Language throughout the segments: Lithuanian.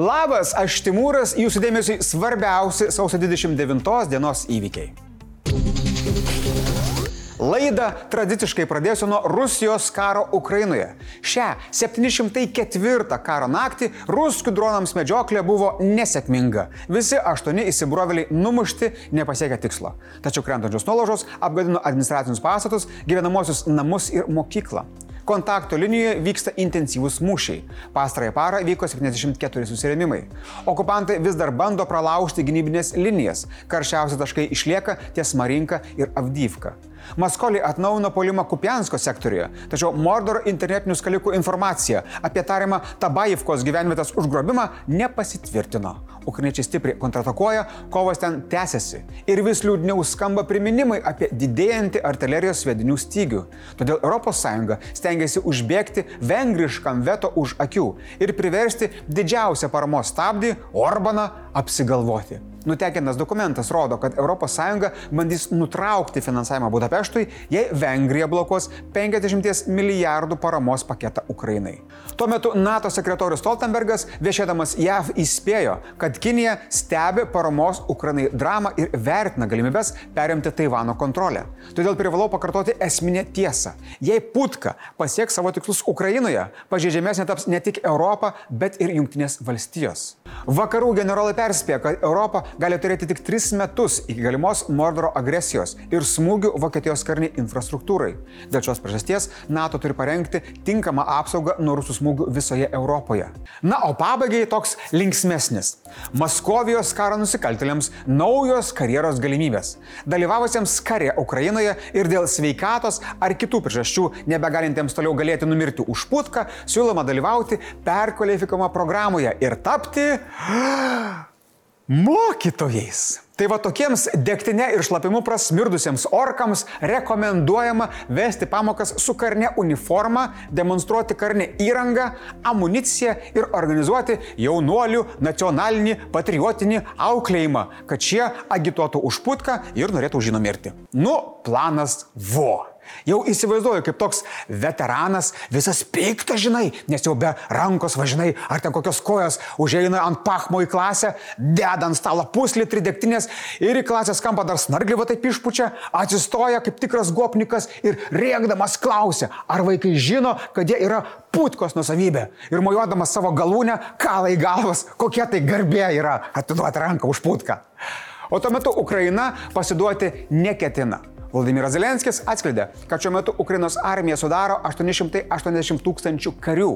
Labas, aš Timūras, jūsų dėmesį svarbiausi sausio 29 dienos įvykiai. Laidą tradiciškai pradėsiu nuo Rusijos karo Ukrainoje. Šią 704 karo naktį ruskių dronams medžioklė buvo nesėkminga. Visi aštuoni įsibrovėliai numušti, nepasiekę tikslo. Tačiau krentančios nuolaužos apgadino administracinius pastatus, gyvenamosius namus ir mokyklą. Kontakto linijoje vyksta intensyvūs mūšiai. Pastarąją parą vyko 74 susirėmimai. Okupantai vis dar bando pralaužti gynybinės linijas. Karščiausi taškai išlieka ties Marinka ir Avdyvka. Maskoliai atnaujino polimą Kupiansko sektoriuje, tačiau Mordoro internetinių skalikų informacija apie tariamą Tabajivkos gyvenvietės užgrobimą nepasitvirtino. Ukrainiečiai stipriai kontratakuoja, kovos ten tęsiasi ir vis liūdniau skamba priminimai apie didėjantį artilerijos svedinių stygių. Todėl ES stengiasi užbėgti vengriškam veto už akių ir priversti didžiausią paramos stabdį Orbaną apsigalvoti. Nutekintas dokumentas rodo, kad ES bandys nutraukti finansavimą Budapeštui, jei Vengrija blokuos 50 milijardų paramos paketą Ukrainai. Tuo metu NATO sekretorius Stoltenbergas viešėdamas JAV įspėjo, kad Kinija stebi paramos Ukrainai dramą ir vertina galimybės perimti Taivano kontrolę. Todėl privalau pakartoti esminę tiesą. Jei Putka pasieks savo tikslus Ukrainoje, pažeidžiamesnė taps ne tik Europa, bet ir Junktinės valstijos. Vakarų generolai perspėja, kad Europa gali turėti tik 3 metus iki galimos Mordoro agresijos ir smūgių Vokietijos kariniai infrastruktūrai. Dėl šios priežasties NATO turi parengti tinkamą apsaugą nuo rusų smūgių visoje Europoje. Na, o pabaigai toks linksmesnis. Maskovijos karo nusikaltėliams naujos karjeros galimybės. Dalyvavusiems kare Ukrainoje ir dėl sveikatos ar kitų priežasčių nebegalintiems toliau galėti numirti už putką, siūloma dalyvauti perkvalifikavimo programoje ir tapti mokytojais. Tai va tokiems degtinė ir šlapimu prasmirdusiems orkams rekomenduojama vesti pamokas su karne uniforma, demonstruoti karne įrangą, amuniciją ir organizuoti jaunuolių nacionalinį patriotinį auklėjimą, kad šie agituotų už putką ir norėtų už jį numirti. Nu, planas vo. Jau įsivaizduoju, kaip toks veteranas, visas piktas, žinai, nes jau be rankos važinai, ar ten kokios kojos užeina ant pachmo į klasę, deda ant stalo puslitrį degtinės ir į klasės kampą dar snargliai va taip išpučia, atsistoja kaip tikras gopnikas ir rėkdamas klausia, ar vaikai žino, kad jie yra putkos nusavybė. Ir mojuodamas savo galūnę, kalai galvas, kokia tai garbė yra atiduoti ranką už putką. O tuo metu Ukraina pasiduoti neketina. Vladimiras Zelenskis atskleidė, kad šiuo metu Ukrainos armija sudaro 880 tūkstančių karių.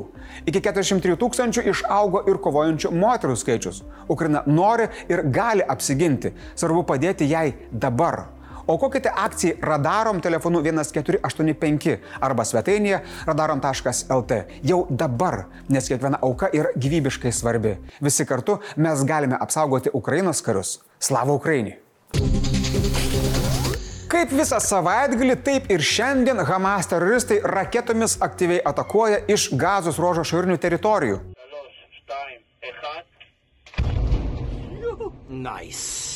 Iki 43 tūkstančių išaugo ir kovojančių moterų skaičius. Ukraina nori ir gali apsiginti. Svarbu padėti jai dabar. Aukokite akcijai radarom telefonu 1485 arba svetainėje radarom.lt. Jau dabar, nes kiekviena auka yra gyvybiškai svarbi. Visi kartu mes galime apsaugoti Ukrainos karius. Slava Ukrainai! Kaip visą savaitgalį, taip ir šiandien Hamas teroristai raketomis aktyviai atakuoja iš gazos ruožo šiaurinių teritorijų. Nice.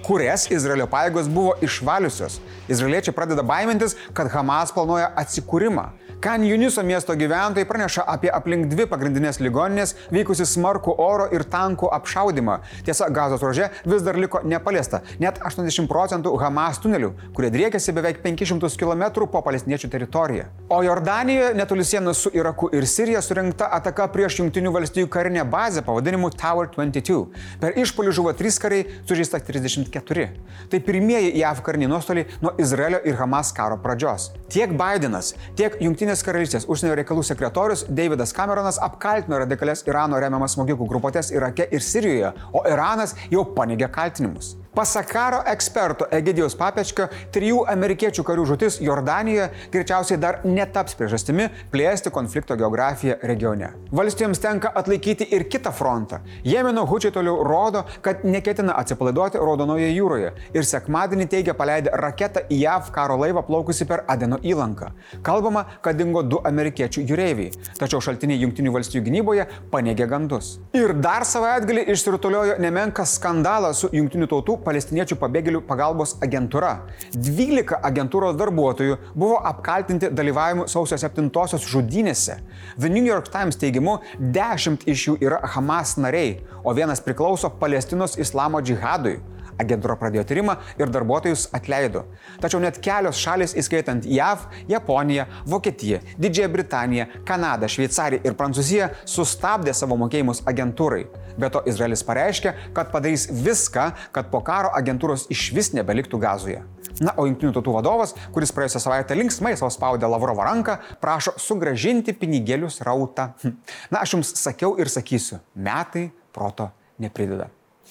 Kurias Izraelio pajėgos buvo išvaliusios. Izraeliečiai pradeda baimintis, kad Hamas planuoja atsikūrimą. Kan Juniso miesto gyventojai praneša apie aplink dvi pagrindinės ligoninės vykusi smarkų oro ir tankų apšaudimą. Tiesa, gazos ruože vis dar liko nepaliesta net 80 procentų Hamas tunelių, kurie driekėsi beveik 500 km po palestiniečių teritoriją. O Jordanijoje, netoli sienos su Iraku ir Sirija, surinkta ataka prieš Junktinių valstybių karinę bazę pavadinimu Tower 22. Per išpolį žuvo 3 kariai, sužeista 34. Tai pirmieji JAV kariniai nuostoliai nuo Izraelio ir Hamas karo pradžios. Tiek Bidenas, tiek Junktinės karalystės užsienio reikalų sekretorius Davidas Cameronas apkaltino radikalias Irano remiamas smogikų grupuotės Irake ir Sirijoje, o Iranas jau paneigė kaltinimus. Pasak karo eksperto Egidijos Papečkio, trijų amerikiečių karių žutis Jordanijoje greičiausiai dar netaps priežastimi plėsti konflikto geografiją regione. Valstijoms tenka atlaikyti ir kitą frontą. Jemeno hučiai toliau rodo, kad neketina atsipalaiduoti Raudonoje jūroje ir sekmadienį teigia paleidę raketą į JAV karo laivą plaukusi per Adeno įlanką. Kalbama, kad dingo du amerikiečių jūreiviai, tačiau šaltiniai Junktinių valstybių gynyboje paneigė gandus. Ir dar savaitgalį išsirutuliojo nemenkas skandalas su Junktinių tautų palestiniečių pabėgėlių pagalbos agentūra. 12 agentūros darbuotojų buvo apkaltinti dalyvavimu sausio 7-osios žudynėse. The New York Times teigimu, 10 iš jų yra Hamas nariai, o vienas priklauso Palestinos islamo džihadui. Agentūra pradėjo tyrimą ir darbuotojus atleido. Tačiau net kelios šalis, įskaitant JAV, Japoniją, Vokietiją, Didžiąją Britaniją, Kanadą, Šveicariją ir Prancūziją, sustabdė savo mokėjimus agentūrai. Be to Izraelis pareiškė, kad padarys viską, kad po karo agentūros iš vis nebeliktų gazoje. Na, o Junktinių tautų vadovas, kuris praėjusią savaitę linksmai savo spaudė Lavrovo ranką, prašo sugražinti pinigėlius rautą. Hm. Na, aš jums sakiau ir sakysiu, metai proto neprideda.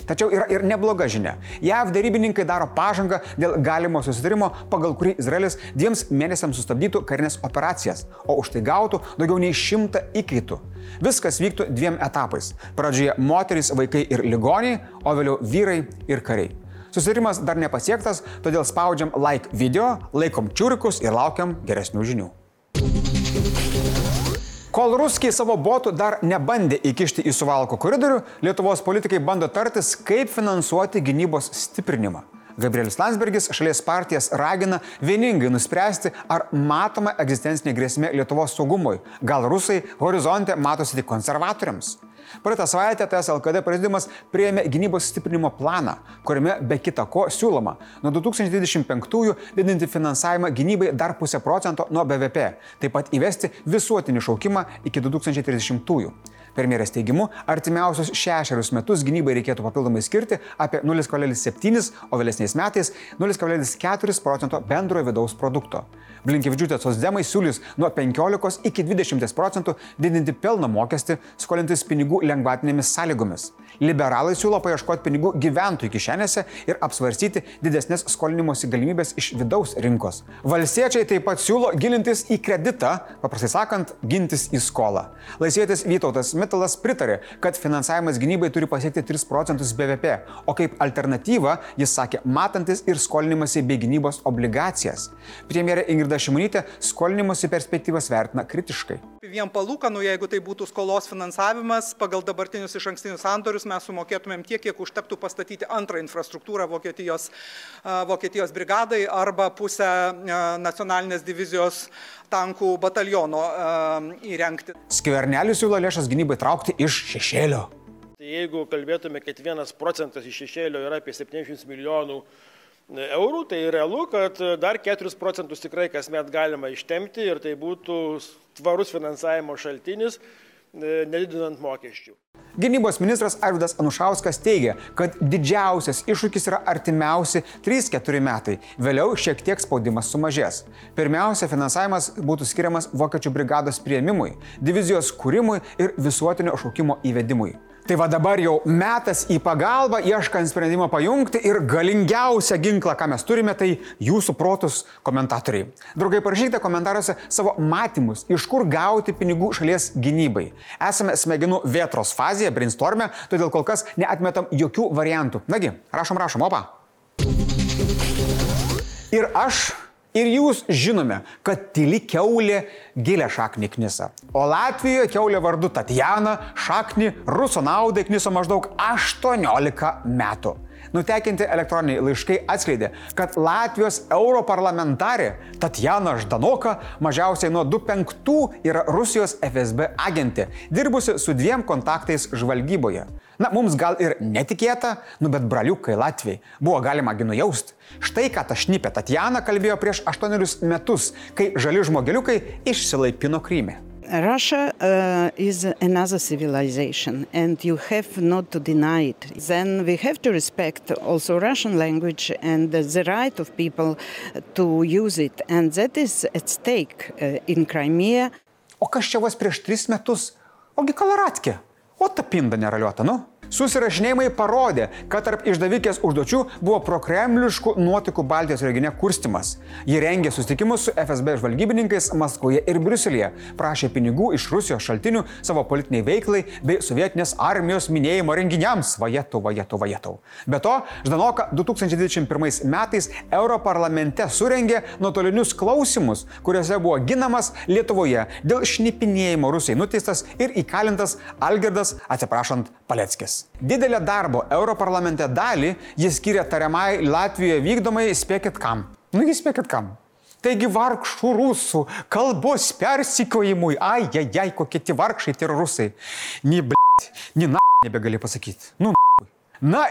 Tačiau yra ir nebloga žinia. JAV darybininkai daro pažangą dėl galimo susitarimo, pagal kurį Izraelis dviems mėnesiams sustabdytų karinės operacijas, o už tai gautų daugiau nei šimtą įkaitų. Viskas vyktų dviem etapais. Pradžioje moterys, vaikai ir ligoniai, o vėliau vyrai ir kariai. Susitarimas dar nepasiektas, todėl spaudžiam like video, laikom čiūrikus ir laukiam geresnių žinių. Kol ruskiai savo botų dar nebandė įkišti į suvalko koridorių, Lietuvos politikai bando tartis, kaip finansuoti gynybos stiprinimą. Gabrielis Landsbergis šalies partijas ragina vieningai nuspręsti, ar matoma egzistencinė grėsmė Lietuvos saugumui. Gal rusai horizonte matosi tik konservatoriams. Praeitą savaitę TS LKD prezidiumas prieėmė gynybos stiprinimo planą, kuriame be kita ko siūloma nuo 2025-ųjų didinti finansavimą gynybai dar pusę procento nuo BVP, taip pat įvesti visuotinį šaukimą iki 2030-ųjų. Premjerės teigimu, artimiausius šešerius metus gynybai reikėtų papildomai skirti apie 0,7, o vėlesniais metais 0,4 procento bendrojo vidaus produkto. Blinkevičiūtė sosdemai siūlys nuo 15 iki 20 procentų didinti pelno mokestį, skolintis pinigų lengvatinėmis sąlygomis. Liberalai siūlo paieškoti pinigų gyventojų kišenėse ir apsvarstyti didesnės skolinimosi galimybės iš vidaus rinkos. Valstiečiai taip pat siūlo gilintis į kreditą, paprastai sakant, gintis į skolą. Laisvėtis Vytautas Mitalas pritarė, kad finansavimas gynybai turi pasiekti 3 procentus BVP, o kaip alternatyvą jis sakė, matantis ir skolinimasi bei gynybos obligacijas. Premjerė Ingrida Šimonytė skolinimosi perspektyvas vertina kritiškai. Vien palūkanų, jeigu tai būtų skolos finansavimas, pagal dabartinius iš ankstinius sandorius mes sumokėtumėm tiek, kiek užtektų pastatyti antrą infrastruktūrą Vokietijos, Vokietijos brigadai arba pusę nacionalinės divizijos tankų bataliono įrengti. Skvernelis siūlo lėšas gynybai traukti iš šešėlio. Tai jeigu kalbėtume, kad vienas procentas iš šešėlio yra apie 700 milijonų eurų, tai realu, kad dar 4 procentus tikrai kasmet galima ištemti ir tai būtų tvarus finansavimo šaltinis, nedidinant mokesčių. Gynybos ministras Arvidas Anušauskas teigia, kad didžiausias iššūkis yra artimiausi 3-4 metai. Vėliau šiek tiek spaudimas sumažės. Pirmiausia, finansavimas būtų skiriamas Vokiečių brigados prieimimui, divizijos kūrimui ir visuotinio šaukimo įvedimui. Tai va dabar jau metas į pagalbą, ieškant sprendimo pajungti ir galingiausią ginklą, ką mes turime, tai jūsų protus komentatoriai. Draugai, parašykite komentaruose savo matymus, iš kur gauti pinigų šalies gynybai. Esame smegenų vėtros fazėje, brainstorme, todėl kol kas neatmetam jokių variantų. Nagi, rašom, rašom, opa. Ir aš Ir jūs žinome, kad tyli keulė gilę šaknį knisa. O Latvijoje keulė vardu Tatjana šaknį rusų naudai kniso maždaug 18 metų. Nutekinti elektroniniai laiškai atskleidė, kad Latvijos europarlamentarė Tatjana Ždanoka mažiausiai nuo 25 yra Rusijos FSB agentė, dirbusi su dviem kontaktais žvalgyboje. Na, mums gal ir netikėta, nu bet braliukai Latvijai buvo galima gi nujausti. Štai ką ta šnipė Tatjana kalbėjo prieš aštuonerius metus, kai žali žmogeliukai išsilaipino Kryme. Russia uh, is another civilization, and you have not to deny it. Then we have to respect also Russian language and the right of people to use it, and that is at stake uh, in Crimea. O kas čia vos prieš tris metus? Ogi Kalaratke. O ta pinda neraliuota, nu? Susirašinėjimai parodė, kad tarp išdavikės užduočių buvo prokremliškų nuotikų Baltijos regione kurstimas. Ji rengė susitikimus su FSB žvalgybininkais Maskvoje ir Briuselėje, prašė pinigų iš Rusijos šaltinių savo politiniai veiklai bei sovietinės armijos minėjimo renginiams. Vajetų, vajetų, vajetų. Be to, Ždanoka 2021 metais Europarlamente surengė nuotolinius klausimus, kuriuose buvo ginamas Lietuvoje dėl šnipinėjimo Rusijai nuteistas ir įkalintas Algirdas, atsiprašant, Paleckis. Didelę darbo Europarlamente dalį jis skiria tariamai Latvijoje vykdomai, spėkit kam. Nu, jis spėkit kam. Taigi vargšų rusų kalbos persikojimui, ai, ai, ai, kokie tie vargšai tie rusai. Ni, blėt, ni, na, nebegali pasakyti. Nu, Na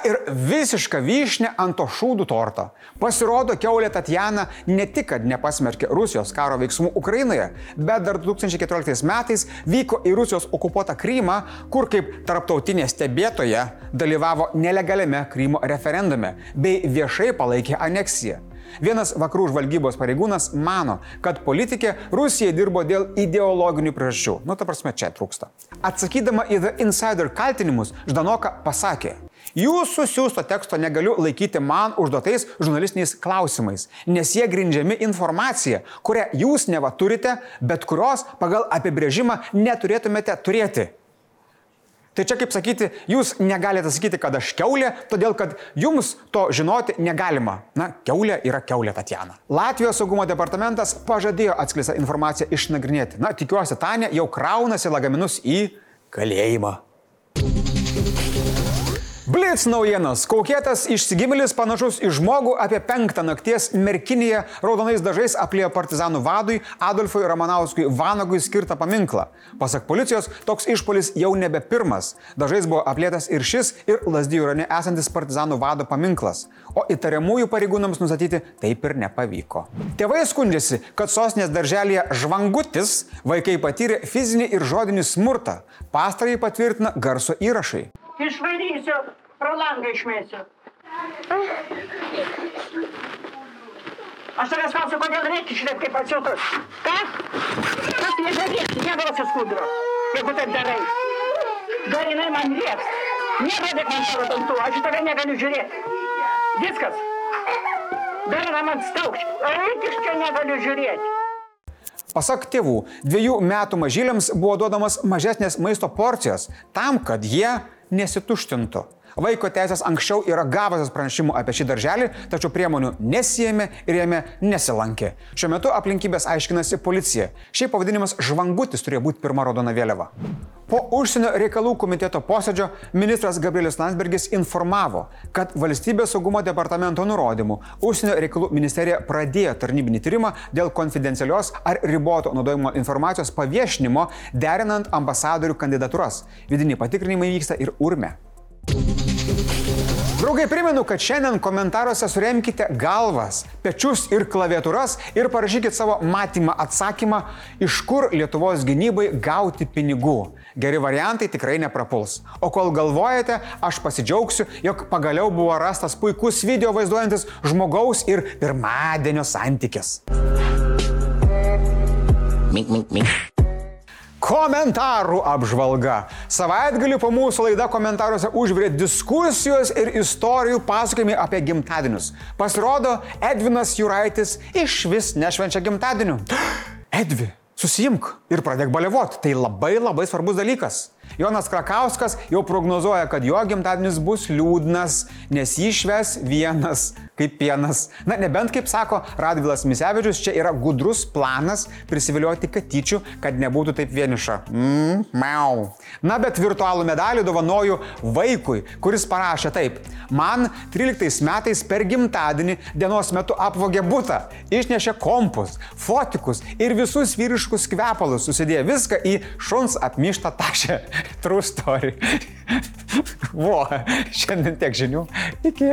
ir visiška vyšnė ant to šūdų torto. Pasirodo, keulė Tatjana ne tik, kad nepasmerkė Rusijos karo veiksmų Ukrainoje, bet dar 2014 metais vyko į Rusijos okupuotą Krymą, kur kaip tarptautinė stebėtoja dalyvavo nelegaliame Krymo referendume bei viešai palaikė aneksiją. Vienas vakarų žvalgybos pareigūnas mano, kad politikė Rusijai dirbo dėl ideologinių priežasčių. Nu, ta prasme, čia trūksta. Atsakydama į The Insider kaltinimus, Ždanoka pasakė, Jūsų siūsto teksto negaliu laikyti man užduotais žurnalistiniais klausimais, nes jie grindžiami informacija, kurią jūs neva turite, bet kurios pagal apibrėžimą neturėtumėte turėti. Tai čia kaip sakyti, jūs negalite sakyti, kad aš keulė, todėl kad jums to žinoti negalima. Na, keulė yra keulė Tatjana. Latvijos saugumo departamentas pažadėjo atskleistą informaciją išnagrinėti. Na, tikiuosi, Tanė jau kraunasi lagaminus į kalėjimą. Blitz naujienos. Kaukėtas išsigimilis panašus į žmogų apie penktą nakties merkinėje raudonais dažais aplėjo partizanų vadui Adolfui Ramanauskui Vanagui skirtą paminklą. Pasak policijos, toks išpolis jau nebe pirmas. Dažais buvo aplėtas ir šis, ir Lasdijų rane esantis partizanų vado paminklas. O įtariamųjų pareigūnams nustatyti taip ir nepavyko. Tėvai skundžiasi, kad sostinės darželėje žvangutis vaikai patyrė fizinį ir žodinį smurtą. Pastarąjį patvirtina garso įrašai. Išvarysiu, pro langą išmėsiu. Aš tavęs klausiu, kodėl reikia šitaip kaip atsiutus? Ką? Kas nebereikia, neduosiu skudro, jeigu taip darai. Dar jinai man rėks. Nerodyk man savo dantų, aš tave negaliu žiūrėti. Viskas. Dar jinai man staukš. Eik iš čia negaliu žiūrėti. Pasak tėvų, dviejų metų mažyliams buvo duodamas mažesnės maisto porcijos tam, kad jie nesituštintų. Vaiko teisės anksčiau yra gavusios pranešimų apie šį darželį, tačiau priemonių nesijėmė ir jame nesilankė. Šiuo metu aplinkybės aiškinasi policija. Šiaip pavadinimas žvangutis turėjo būti pirma raudona vėliava. Po užsienio reikalų komiteto posėdžio ministras Gabrielis Landsbergis informavo, kad valstybės saugumo departamento nurodymų užsienio reikalų ministerija pradėjo tarnybinį tyrimą dėl konfidencialios ar riboto naudojimo informacijos paviešinimo derinant ambasadorių kandidatūras. Vidiniai patikrinimai vyksta ir urme. Draugai, primenu, kad šiandien komentaruose suremkite galvas, pečius ir klaviatūras ir parašykit savo matymą atsakymą, iš kur Lietuvos gynybai gauti pinigų. Geri variantai tikrai neprapuls. O kol galvojate, aš pasidžiaugsiu, jog pagaliau buvo rastas puikus video vaizduojantis žmogaus ir pirmadienio santykis. Mink, mink, mink. Komentarų apžvalga. Savaitgalį po mūsų laida komentaruose užvirė diskusijos ir istorijų pasakojimai apie gimtadienius. Pasirodo, Edvinas Juraitis iš vis nešvenčia gimtadienių. Edvi, susijimk ir pradėk balevot. Tai labai labai svarbus dalykas. Jonas Krakauskas jau prognozuoja, kad jo gimtadienis bus liūdnas, nes jį šves vienas kaip pienas. Na, nebent kaip sako Radvilas Misevičius, čia yra gudrus planas prisivilioti katyčių, kad nebūtų taip vieniša. Mmm, miau. Na, bet virtualų medalį dovanoju vaikui, kuris parašė taip. Man 13 metais per gimtadienį dienos metu apvogė būtą, išnešė kompus, fotikus ir visus vyriškus kvepalus, susidėjo viską į šuns apmištą tašę. True story. Vo, šiandien tiek žinių. Iki.